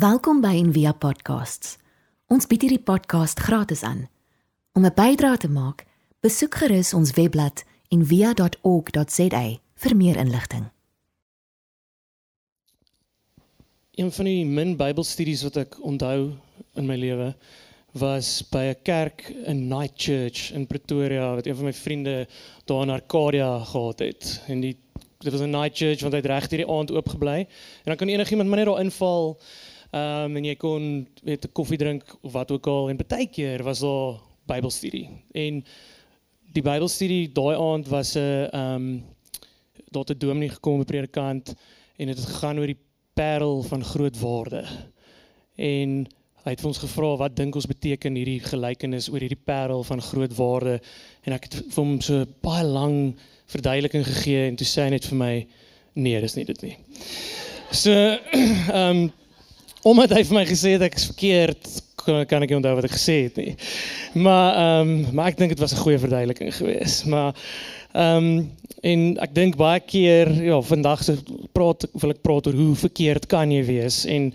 Welkom by Envia Podcasts. Ons bied hierdie podcast gratis aan. Om 'n bydrae te maak, besoek gerus ons webblad en via.org.za vir meer inligting. Een van die min Bybelstudies wat ek onthou in my lewe was by 'n kerk in Night Church in Pretoria wat een van my vriende daar in Arcadia gehad het. En die dit was 'n night church want hy het reg hierdie aand oop gebly. En dan kan enigiemand maar net daar inval. Um, en jy kon weet 'n koffie drink of wat ook al en partykeer was daar Bybelstudie. En die Bybelstudie daai aand was 'n ehm um, daar het 'n dominee gekom, 'n predikant en dit het gegaan oor die parel van groot waarde. En hy het vir ons gevra wat dink ons beteken hierdie gelykenis oor hierdie parel van groot waarde en ek het vir hom so baie lank verduideliking gegee en toe sê hy net vir my nee, dis nie dit nie. So ehm um, omdat hy vir my gesê het ek is verkeerd, kan, ek nie onthou wat ek gesê het nie. Maar ehm um, maar ek dink dit was 'n goeie verduideliking geweest, maar ehm um, en ek dink baie keer ja, vandag se praat wil ek praat oor hoe verkeerd kan jy wees en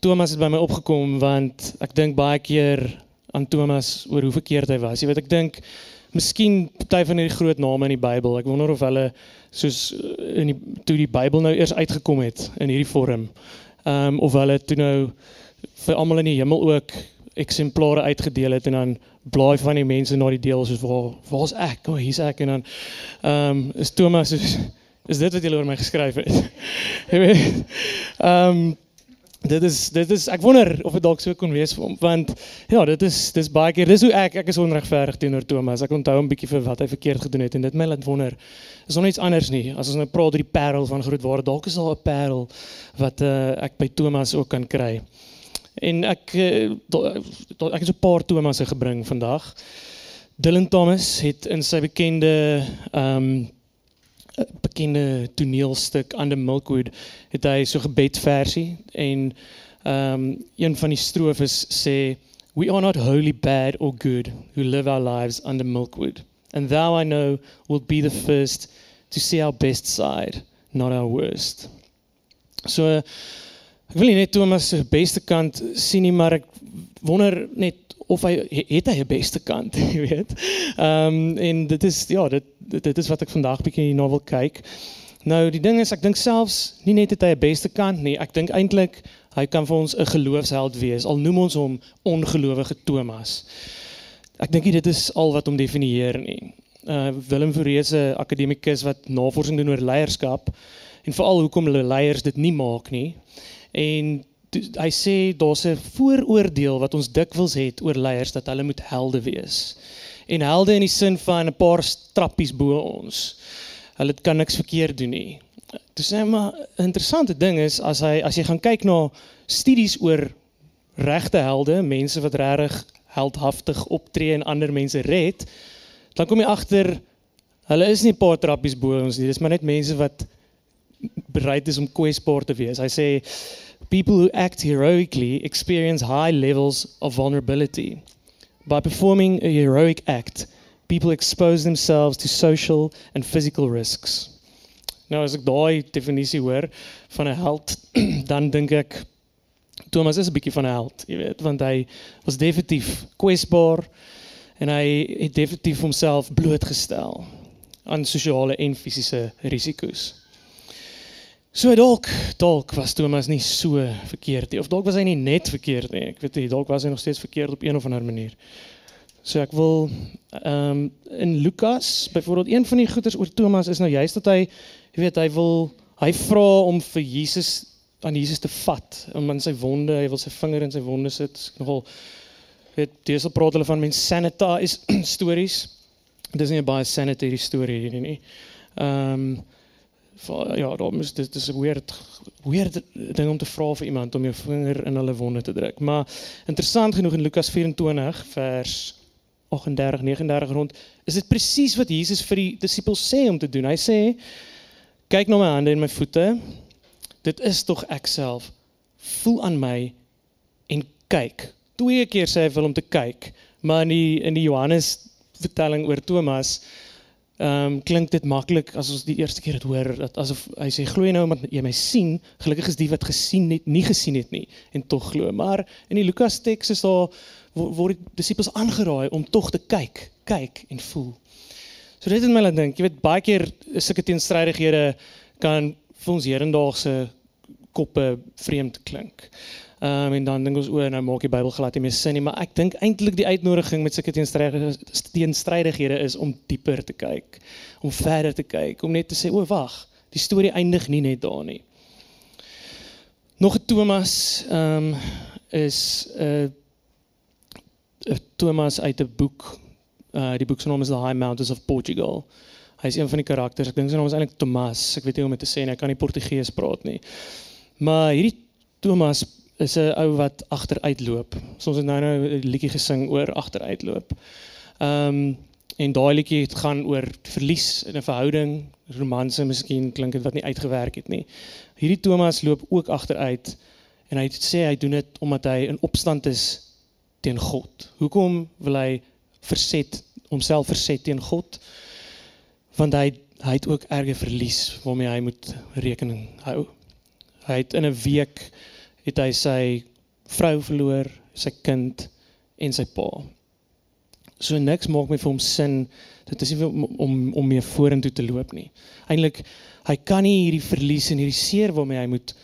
Thomas het by my opgekom want ek dink baie keer aan Thomas oor hoe verkeerd hy was. Jy weet ek dink miskien party van hierdie groot name in die Bybel. Ek wonder of hulle soos eh, in die toe die Bybel nou eers uitgekom het in hierdie vorm. Ehm um, of hulle toe nou vir almal in die hemel ook eksemplare uitgedeel het en dan blaai van die mense na die deel soos waar waar's ek? O, oh, hier's ek en dan ehm um, is Thomas is, is dit wat jy oor my geskryf het. Jy weet. Ehm um, dit is dit is ek wonder of dit dalk so kon wees want ja dit is dis baie keer dis hoe ek ek is onregverdig teenoor Thomas. Ek onthou 'n bietjie vir wat hy verkeerd gedoen het en dit my laat wonder is nog iets anders nie? As ons nou praat oor die parel van groot waarde dalk is daar 'n parel wat uh, ek by Thomas ook kan kry. En ek uh, ek het so 'n paar Thomasse gebring vandag Dylan Thomas het in sy bekende ehm um, bekende toneelstuk Under Milkwood het hy so gebed versie en um, een van die strofes sê we are not wholly bad or good who live our lives under milkwood and thou i know will be the first to see our best side not our worst. So ek wil nie net Thomas se beste kant sien nie maar ek wonder net of hy het hy 'n beste kant, jy weet. Ehm um, en dit is ja, dit dit is wat ek vandag bietjie hierna wil kyk. Nou die ding is ek dink selfs nie net het hy 'n beste kant nie, ek dink eintlik hy kan vir ons 'n geloofsheld wees al noem ons hom ongelowige Thomas. Ek dink dit is al wat hom definieer nie. Uh Willem Verreese akademikus wat navorsing doen oor leierskap en veral hoekom leiers dit nie maak nie. En hy sê daar's 'n vooroordeel wat ons dikwels het oor leiers dat hulle moet helde wees. En helde in die sin van 'n paar trappies bo ons. Hulle kan niks verkeerd doen nie. Dis net maar 'n interessante ding is as hy as jy gaan kyk na studies oor regte helde, mense wat regtig heldhaftig optree en ander mense red, dan kom jy agter hulle is nie 'n paar trappies bo ons nie. Dis maar net mense wat bereid is om kwesbaar te wees. Hy sê people who act heroically experience high levels of vulnerability. By performing a heroic act, people expose themselves to social and physical risks. Nou as ek daai definisie hoor van 'n held, dan dink ek Thomas is 'n bietjie van 'n held, jy weet, want hy was definitief kwesbaar en hy het definitief homself blootgestel aan sosiale en fisiese risiko's. So dalk dalk was Thomas nie so verkeerd nie of dalk was hy nie net verkeerd nie. Ek weet nie, dalk was hy nog steeds verkeerd op een of ander manier. So ek wil ehm um, in Lukas byvoorbeeld een van die goeters oor Thomas is nou juist dat hy jy weet hy wil hy vra om vir Jesus aan Jesus te vat om in sy wonde, hy wil sy vinger in sy wonde sit. Nogal weet dis al praat hulle van mens sanita is stories. Dis nie 'n baie sanitary storie hierdie nie. Ehm um, ja, daar moet dit is 'n weird weird ding om te vra vir iemand om jou vinger in hulle wonde te druk. Maar interessant genoeg in Lukas 24 vers 38 39 rond is dit presies wat Jesus vir die disippels sê om te doen. Hy sê kyk na my hande en my voete. Dit is tog ek self. Voel aan my en kyk. Twee keer sê hy vir hom te kyk, maar in die in die Johannes vertelling oor Thomas Ehm um, klink dit maklik as ons die eerste keer dit hoor dat asof hy sê glo jy nou omdat jy my sien, gelukkig is die wat gesien het, nie gesien het nie en tog glo. Maar in die Lukas teks is daar word die disippels aangeraai om tog te kyk, kyk en voel. So dit het my laat dink, jy weet baie keer sulke teenstrydighede kan vir ons hedendaagse koppe vreemd klink. Ehm um, en dan dink ons o, nou maak die Bybel glad nie meer sin nie, maar ek dink eintlik die uitnodiging met sulke teenstrydighede is om dieper te kyk, om verder te kyk, om net te sê o, wag, die storie eindig nie net daar nie. Nog 'n Thomas ehm um, is 'n uh, 'n Thomas uit 'n boek. Uh die boek se naam is The High Mountains of Portugal. Hy is een van die karakters. Ek dink sy naam is eintlik Thomas. Ek weet nie hoe om dit te sê nie. Ek kan nie Portugees praat nie. Maar hierdie Thomas is 'n ou wat agteruitloop. Ons het nou nou 'n liedjie gesing oor agteruitloop. Ehm um, en daai liedjie gaan oor verlies in 'n verhouding, romanse, miskien klink dit wat nie uitgewerk het nie. Hierdie Thomas loop ook agteruit en hy sê hy doen dit omdat hy in opstand is teen God. Hoekom wil hy verset homself verset teen God? Want hy hy het ook erge verlies waarmee hy moet rekening hou. Hy het in 'n week het hy sy vrou verloor, sy kind en sy pa. So niks maak my vir hom sin. Dit is om om, om meer vorentoe te loop nie. Eintlik hy kan nie hierdie verlies en hierdie seer waarmee hy moet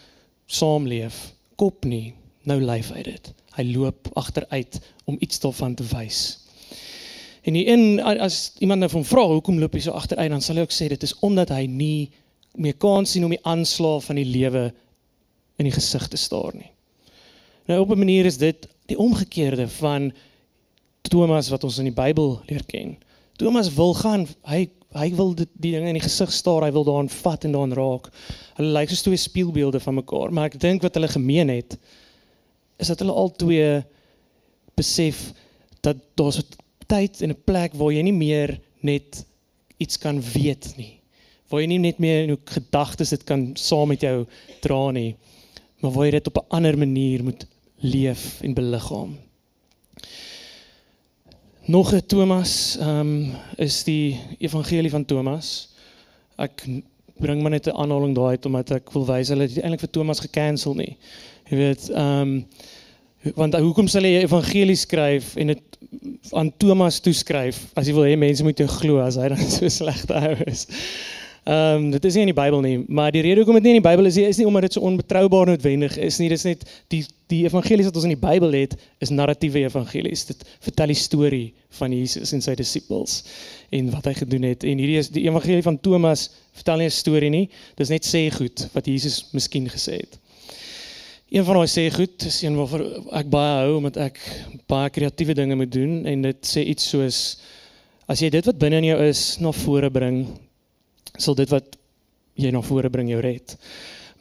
saamleef kop nie. Nou lyf hy dit. Hy loop agteruit om iets daarvan te wys. En die in as iemand nou van vra hoekom loop hy so agteruit dan sal hy ook sê dit is omdat hy nie meer kan sien om die aanslag van die lewe in die gesig te staar nie. Nou op 'n manier is dit die omgekeerde van Thomas wat ons in die Bybel leer ken. Thomas wil gaan, hy hy wil dit, die dinge in die gesig staar, hy wil daaraan vat en daaraan raak. Hulle lyk soos twee spieelbeelde van mekaar, maar ek dink wat hulle gemeen het is dat hulle al twee besef dat daar's 'n tyd en 'n plek waar jy nie meer net iets kan weet nie. Waar jy nie net meer in jou gedagtes dit kan saam met jou dra nie maar waar jy dit op 'n ander manier moet leef en beliggaam. Nog 'n Thomas, ehm um, is die evangelie van Thomas. Ek bring maar net 'n aanhaling daai uit omdat ek wil wys hulle het eintlik vir Thomas gekansel nie. Jy weet, ehm um, want hoekom sal jy evangelie skryf en dit aan Thomas toeskryf as jy wil hê mense moet jou glo as hy dan so slegte ou is? Ehm um, dit is nie in die Bybel nie, maar die rede hoekom dit nie in die Bybel is, is nie omdat dit so onbetroubaar noodwendig is nie. Dis net die die evangelies wat ons in die Bybel het, is narratiewe evangelies. Dit vertel die storie van Jesus en sy disippels en wat hy gedoen het. En hierdie is die evangelie van Thomas vertel nie 'n storie nie. Dis net sê goed wat Jesus miskien gesê het. Een van daai sê goed is een waarvoor ek baie hou omdat ek baie kreatiewe dinge moet doen en dit sê iets soos as jy dit wat binne in jou is na vore bring sal dit wat jy na vore bring jou red.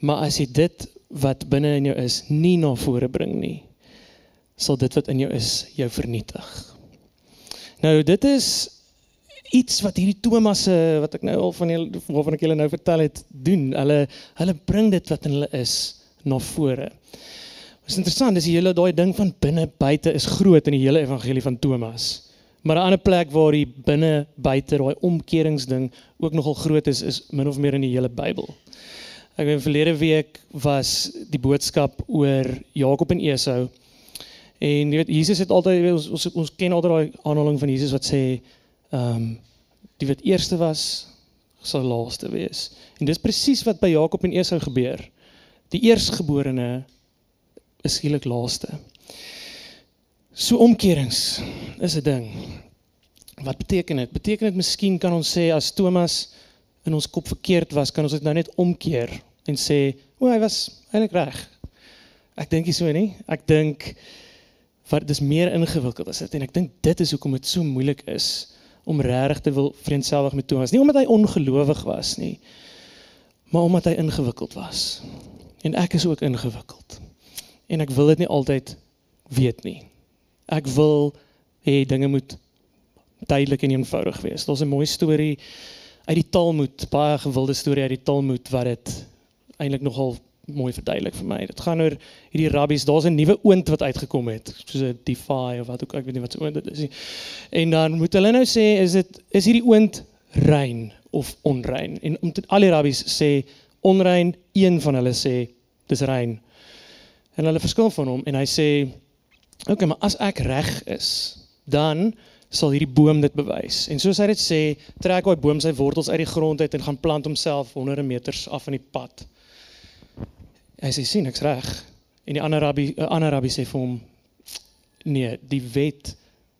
Maar as jy dit wat binne in jou is nie na vore bring nie, sal dit wat in jou is jou vernietig. Nou dit is iets wat hierdie Thomasse wat ek nou al van julle waarvan ek julle nou vertel het doen. Hulle hulle bring dit wat in hulle is na vore. Dit is interessant, dis die hele daai ding van binne buite is groot in die hele evangelie van Thomas. Maar 'n ander plek waar die binne buite daai omkeringsding ook nogal groot is is min of meer in die hele Bybel. Ek weet verlede week was die boodskap oor Jakob en Esau. En jy weet Jesus het altyd ons ons, ons ken altyd daai aanhaling van Jesus wat sê ehm um, die wat eerste was sal laaste wees. En dis presies wat by Jakob en Esau gebeur. Die eerstgeborene is skielik laaste. So omkerings is 'n ding. Wat beteken dit? Beteken dit miskien kan ons sê as Thomas in ons kop verkeerd was, kan ons dit nou net omkeer en sê, "O, hy was eintlik reg." Ek dink nie so nie. Ek dink wat dis meer ingewikkeld as dit en ek dink dit is hoekom dit so moeilik is om regtig te wil vriendselwig met Thomas. Nie omdat hy ongelowig was nie, maar omdat hy ingewikkeld was. En ek is ook ingewikkeld. En ek wil dit nie altyd weet nie ek wil hê dinge moet duidelik en eenvoudig wees. Daar's 'n mooi storie uit die Talmud, baie gewilde storie uit die Talmud wat dit eintlik nogal mooi verduidelik vir my. Dit gaan oor hierdie rabbies, daar's 'n nuwe oond wat uitgekom het, soos 'n defy of wat ook ek weet nie wat se oond dit is nie. En dan moet hulle nou sê is dit is hierdie oond rein of onrein. En om te, al die rabbies sê onrein, een van hulle sê dis rein. En hulle verskil van hom en hy sê okay, maar as ek reg is, dan sal hierdie boom dit bewys. En soos hy dit sê, trek daai boom sy wortels uit die grond uit en gaan plant homself honderde meters af van die pad. Hy sê sien ek's reg. En die ander rabbi 'n ander rabbi sê vir hom nee, die wet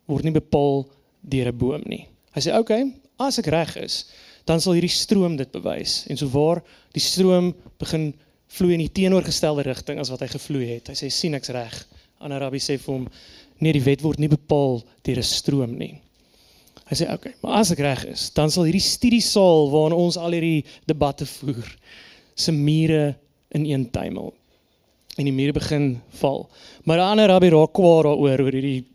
word nie bepaal deur 'n boom nie. Hy sê okay, as ek reg is, dan sal hierdie stroom dit bewys. En so waar die stroom begin vloei in die teenoorgestelde rigting as wat hy gevloei het. Hy sê sien ek's reg. Ander rabbi sê vir hom nee, die wet word nie bepaal deur 'n stroom nie. Hy sê okay, maar as ek reg is, dan sal hierdie studiesaal waarin ons al hierdie debatte voer, se mure in een tuimel en die mure begin val. Maar 'n ander rabbi raak kwaad daaroor oor hierdie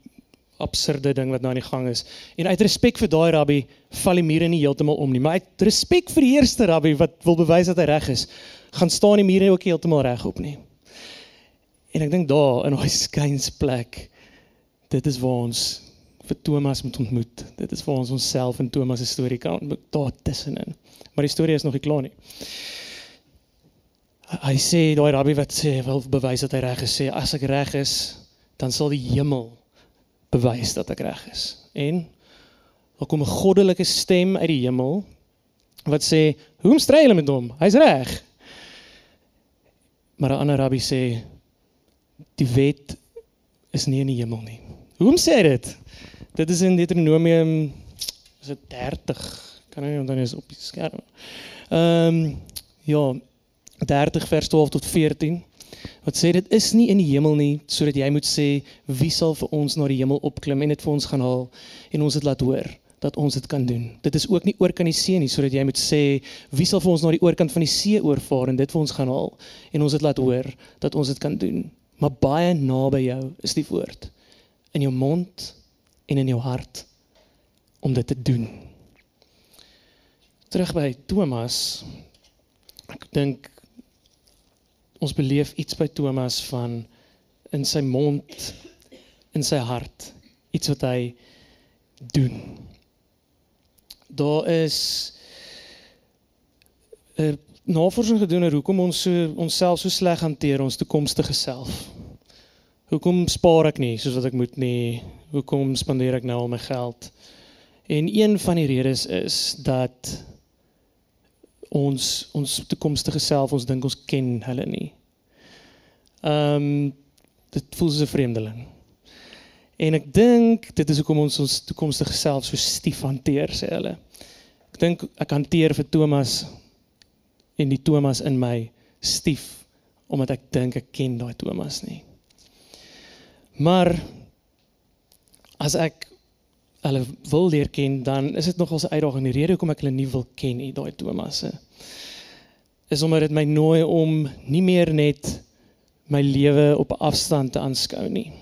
absurde ding wat nou aan die gang is. En uit respek vir daai rabbi val die mure nie heeltemal om nie, maar uit respek vir die eerste rabbi wat wil bewys dat hy reg is, gaan staan die mure ook heeltemal reg op nie. En ek dink daar in daai skuinsplek dit is waar ons vir Thomas moet ontmoet. Dit is waar ons onsself in Thomas se storie kan ontmoet daar tussenin. Maar die storie is nog nie klaar nie. Hy sê daai rabbi wat sê wil bewys dat hy reg is, sê as ek reg is, dan sal die hemel bewys dat ek reg is. En daar kom 'n goddelike stem uit die hemel wat sê, "Hoekom stry julle met hom? Hy's reg." Maar 'n ander rabbi sê, "Die wet is nie in die hemel nie." Hoekom sê dit? Dit is in Deuteronomium is dit 30. Kan nie onthou is op die skerm. Ehm um, ja, 30 vers 12 tot 14. Wat sê dit is nie in die hemel nie sodat jy moet sê wie sal vir ons na die hemel opklim en dit vir ons gaan haal en ons dit laat hoor dat ons dit kan doen. Dit is ook nie oor kan die see nie sodat jy moet sê wie sal vir ons na die oorkant van die see oorvaar en dit vir ons gaan haal en ons dit laat hoor dat ons dit kan doen. Maar baie naby jou is die woord in jou mond en in jou hart om dit te doen. Terug by Thomas. Ek dink ons beleef iets by Thomas van in sy mond in sy hart iets wat hy doen. Daar is 'n navorsing gedoen oor hoekom ons so onsself so sleg hanteer ons toekomstige self. Hoekom spaar ek nie soos wat ek moet nie? Hoekom spandeer ek nou al my geld? En een van die redes is dat ons ons toekomstige self ons dink ons ken hulle nie. Ehm um, dit voel soos 'n vreemdeling. En ek dink dit is hoekom ons ons toekomstige self so stief hanteer sê hulle. Ek dink ek hanteer vir Thomas en die Thomas in my stief omdat ek dink ek ken daai Thomas nie. Maar as ek hulle wil leer ken, dan is dit nogal 'n uitdaging. Die rede hoekom ek hulle nie wil ken nie, daai Thomasse, is omdat dit my nooi om nie meer net my lewe op 'n afstand te aanskou nie.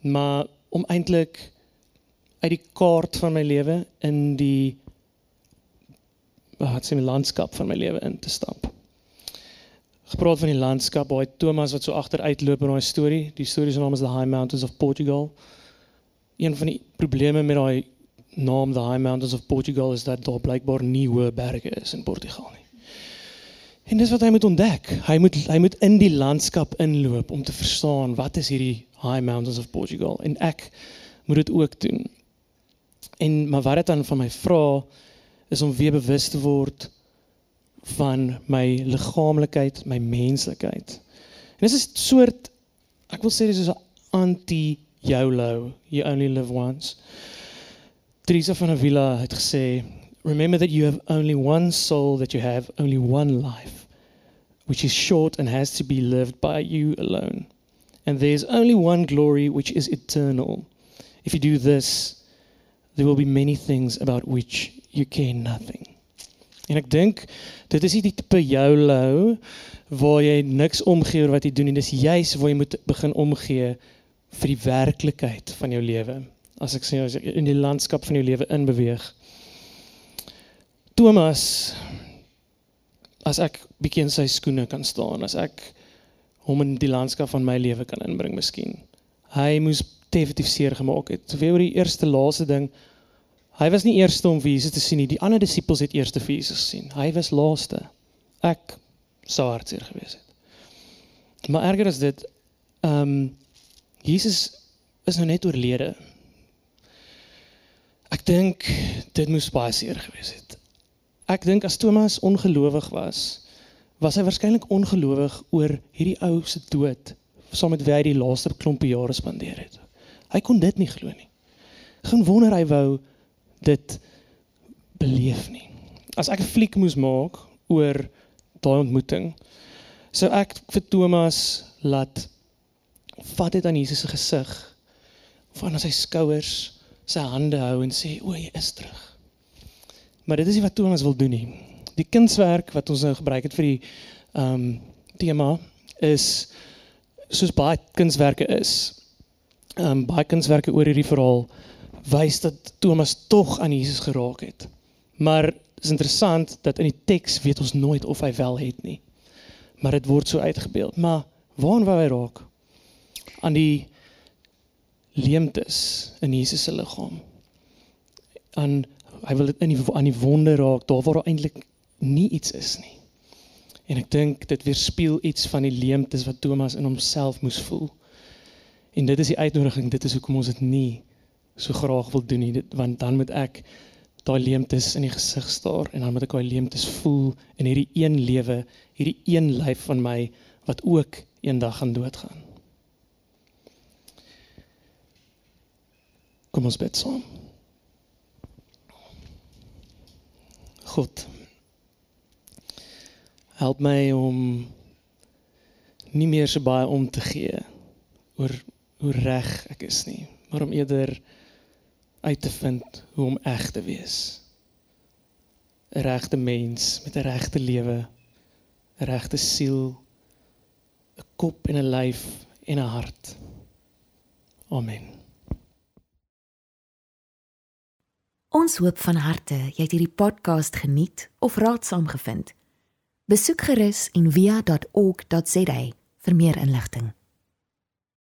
Maar om eintlik uit die kaart van my lewe in die wat sê my landskap van my lewe in te stap gepraat van die landskap, daai Thomas wat so agteruitloop in daai storie. Die storie se naam is The High Mountains of Portugal. Een van die probleme met daai naam The High Mountains of Portugal is dat daar blykbaar nie hoë berge is in Portugal nie. En dis wat hy moet ontdek. Hy moet hy moet in die landskap inloop om te verstaan wat is hierdie High Mountains of Portugal en ek moet dit ook doen. En maar wat dit dan van my vra is om weer bewus te word van my liggaamlikheid, my menslikheid. En dis 'n soort ek wil sê dis so 'n anti-YOLO, you only live once. Teresa van Avila het gesê, remember that you have only one soul that you have only one life which is short and has to be lived by you alone. And there's only one glory which is eternal. If you do this, there will be many things about which you care nothing. En ek dink dit is nie die tipe YOLO waar jy niks omgee oor wat jy doen nie. Dis juis waar jy moet begin omgee vir die werklikheid van jou lewe. As ek sê as ek in die landskap van jou lewe inbeweeg. Thomas as ek bietjie in sy skoene kan staan, as ek hom in die landskap van my lewe kan inbring miskien. Hy moes definitief seer gemaak het. Weer oor die eerste laaste ding Hy was nie eerste om vir Jesus te sien nie. Die ander disippels het eerste vir Jesus gesien. Hy was laaste. Ek sou hartseer gewees het. Maar erger as dit, ehm um, Jesus is nou net oorlede. Ek dink dit moes baie seer gewees het. Ek dink as Thomas ongelowig was, was hy waarskynlik ongelowig oor hierdie ou se dood saam met wie hy die laaste klompie jare spandeer het. Hy kon dit nie glo nie. Geen wonder hy wou dit beleef nie. As ek 'n fliek moes maak oor daai ontmoeting, sou ek vir Thomas laat vat dit aan Jesus se gesig of aan sy skouers, sy hande hou en sê o, jy is terug. Maar dit is nie wat Thomas wil doen nie. Die kunswerk wat ons nou gebruik het vir die ehm um, tema is soos baie kunswerke is. Ehm um, baie kunswerke oor hierdie verhaal wys dat Thomas tog aan Jesus geraak het. Maar is interessant dat in die teks weet ons nooit of hy wel het nie. Maar dit word so uitgebeeld. Maar waaraan wou hy raak? Aan die leemtes in Jesus se liggaam. Aan hy wil dit in die aan die wonde raak daar waar daar eintlik nie iets is nie. En ek dink dit weerspieël iets van die leemtes wat Thomas in homself moes voel. En dit is die uitnodiging, dit is hoekom ons dit nie so graag wil doen nie, dit, want dan moet ek daai leemtes in die gesig staar en dan moet ek daai leemtes voel in hierdie een lewe, hierdie een lyf van my wat ook eendag gaan doodgaan. Kom ons bid saam. God. Help my om nie meer so baie om te gee oor hoe reg ek is nie, maar om eerder uit te vind hoe om eg te wees. 'n Regte mens met 'n regte lewe, 'n regte siel, 'n kop en 'n lyf en 'n hart. Amen. Ons hoop van harte jy het hierdie podcast geniet of raadsaam gevind. Besoek gerus en via.ok.za vir meer inligting.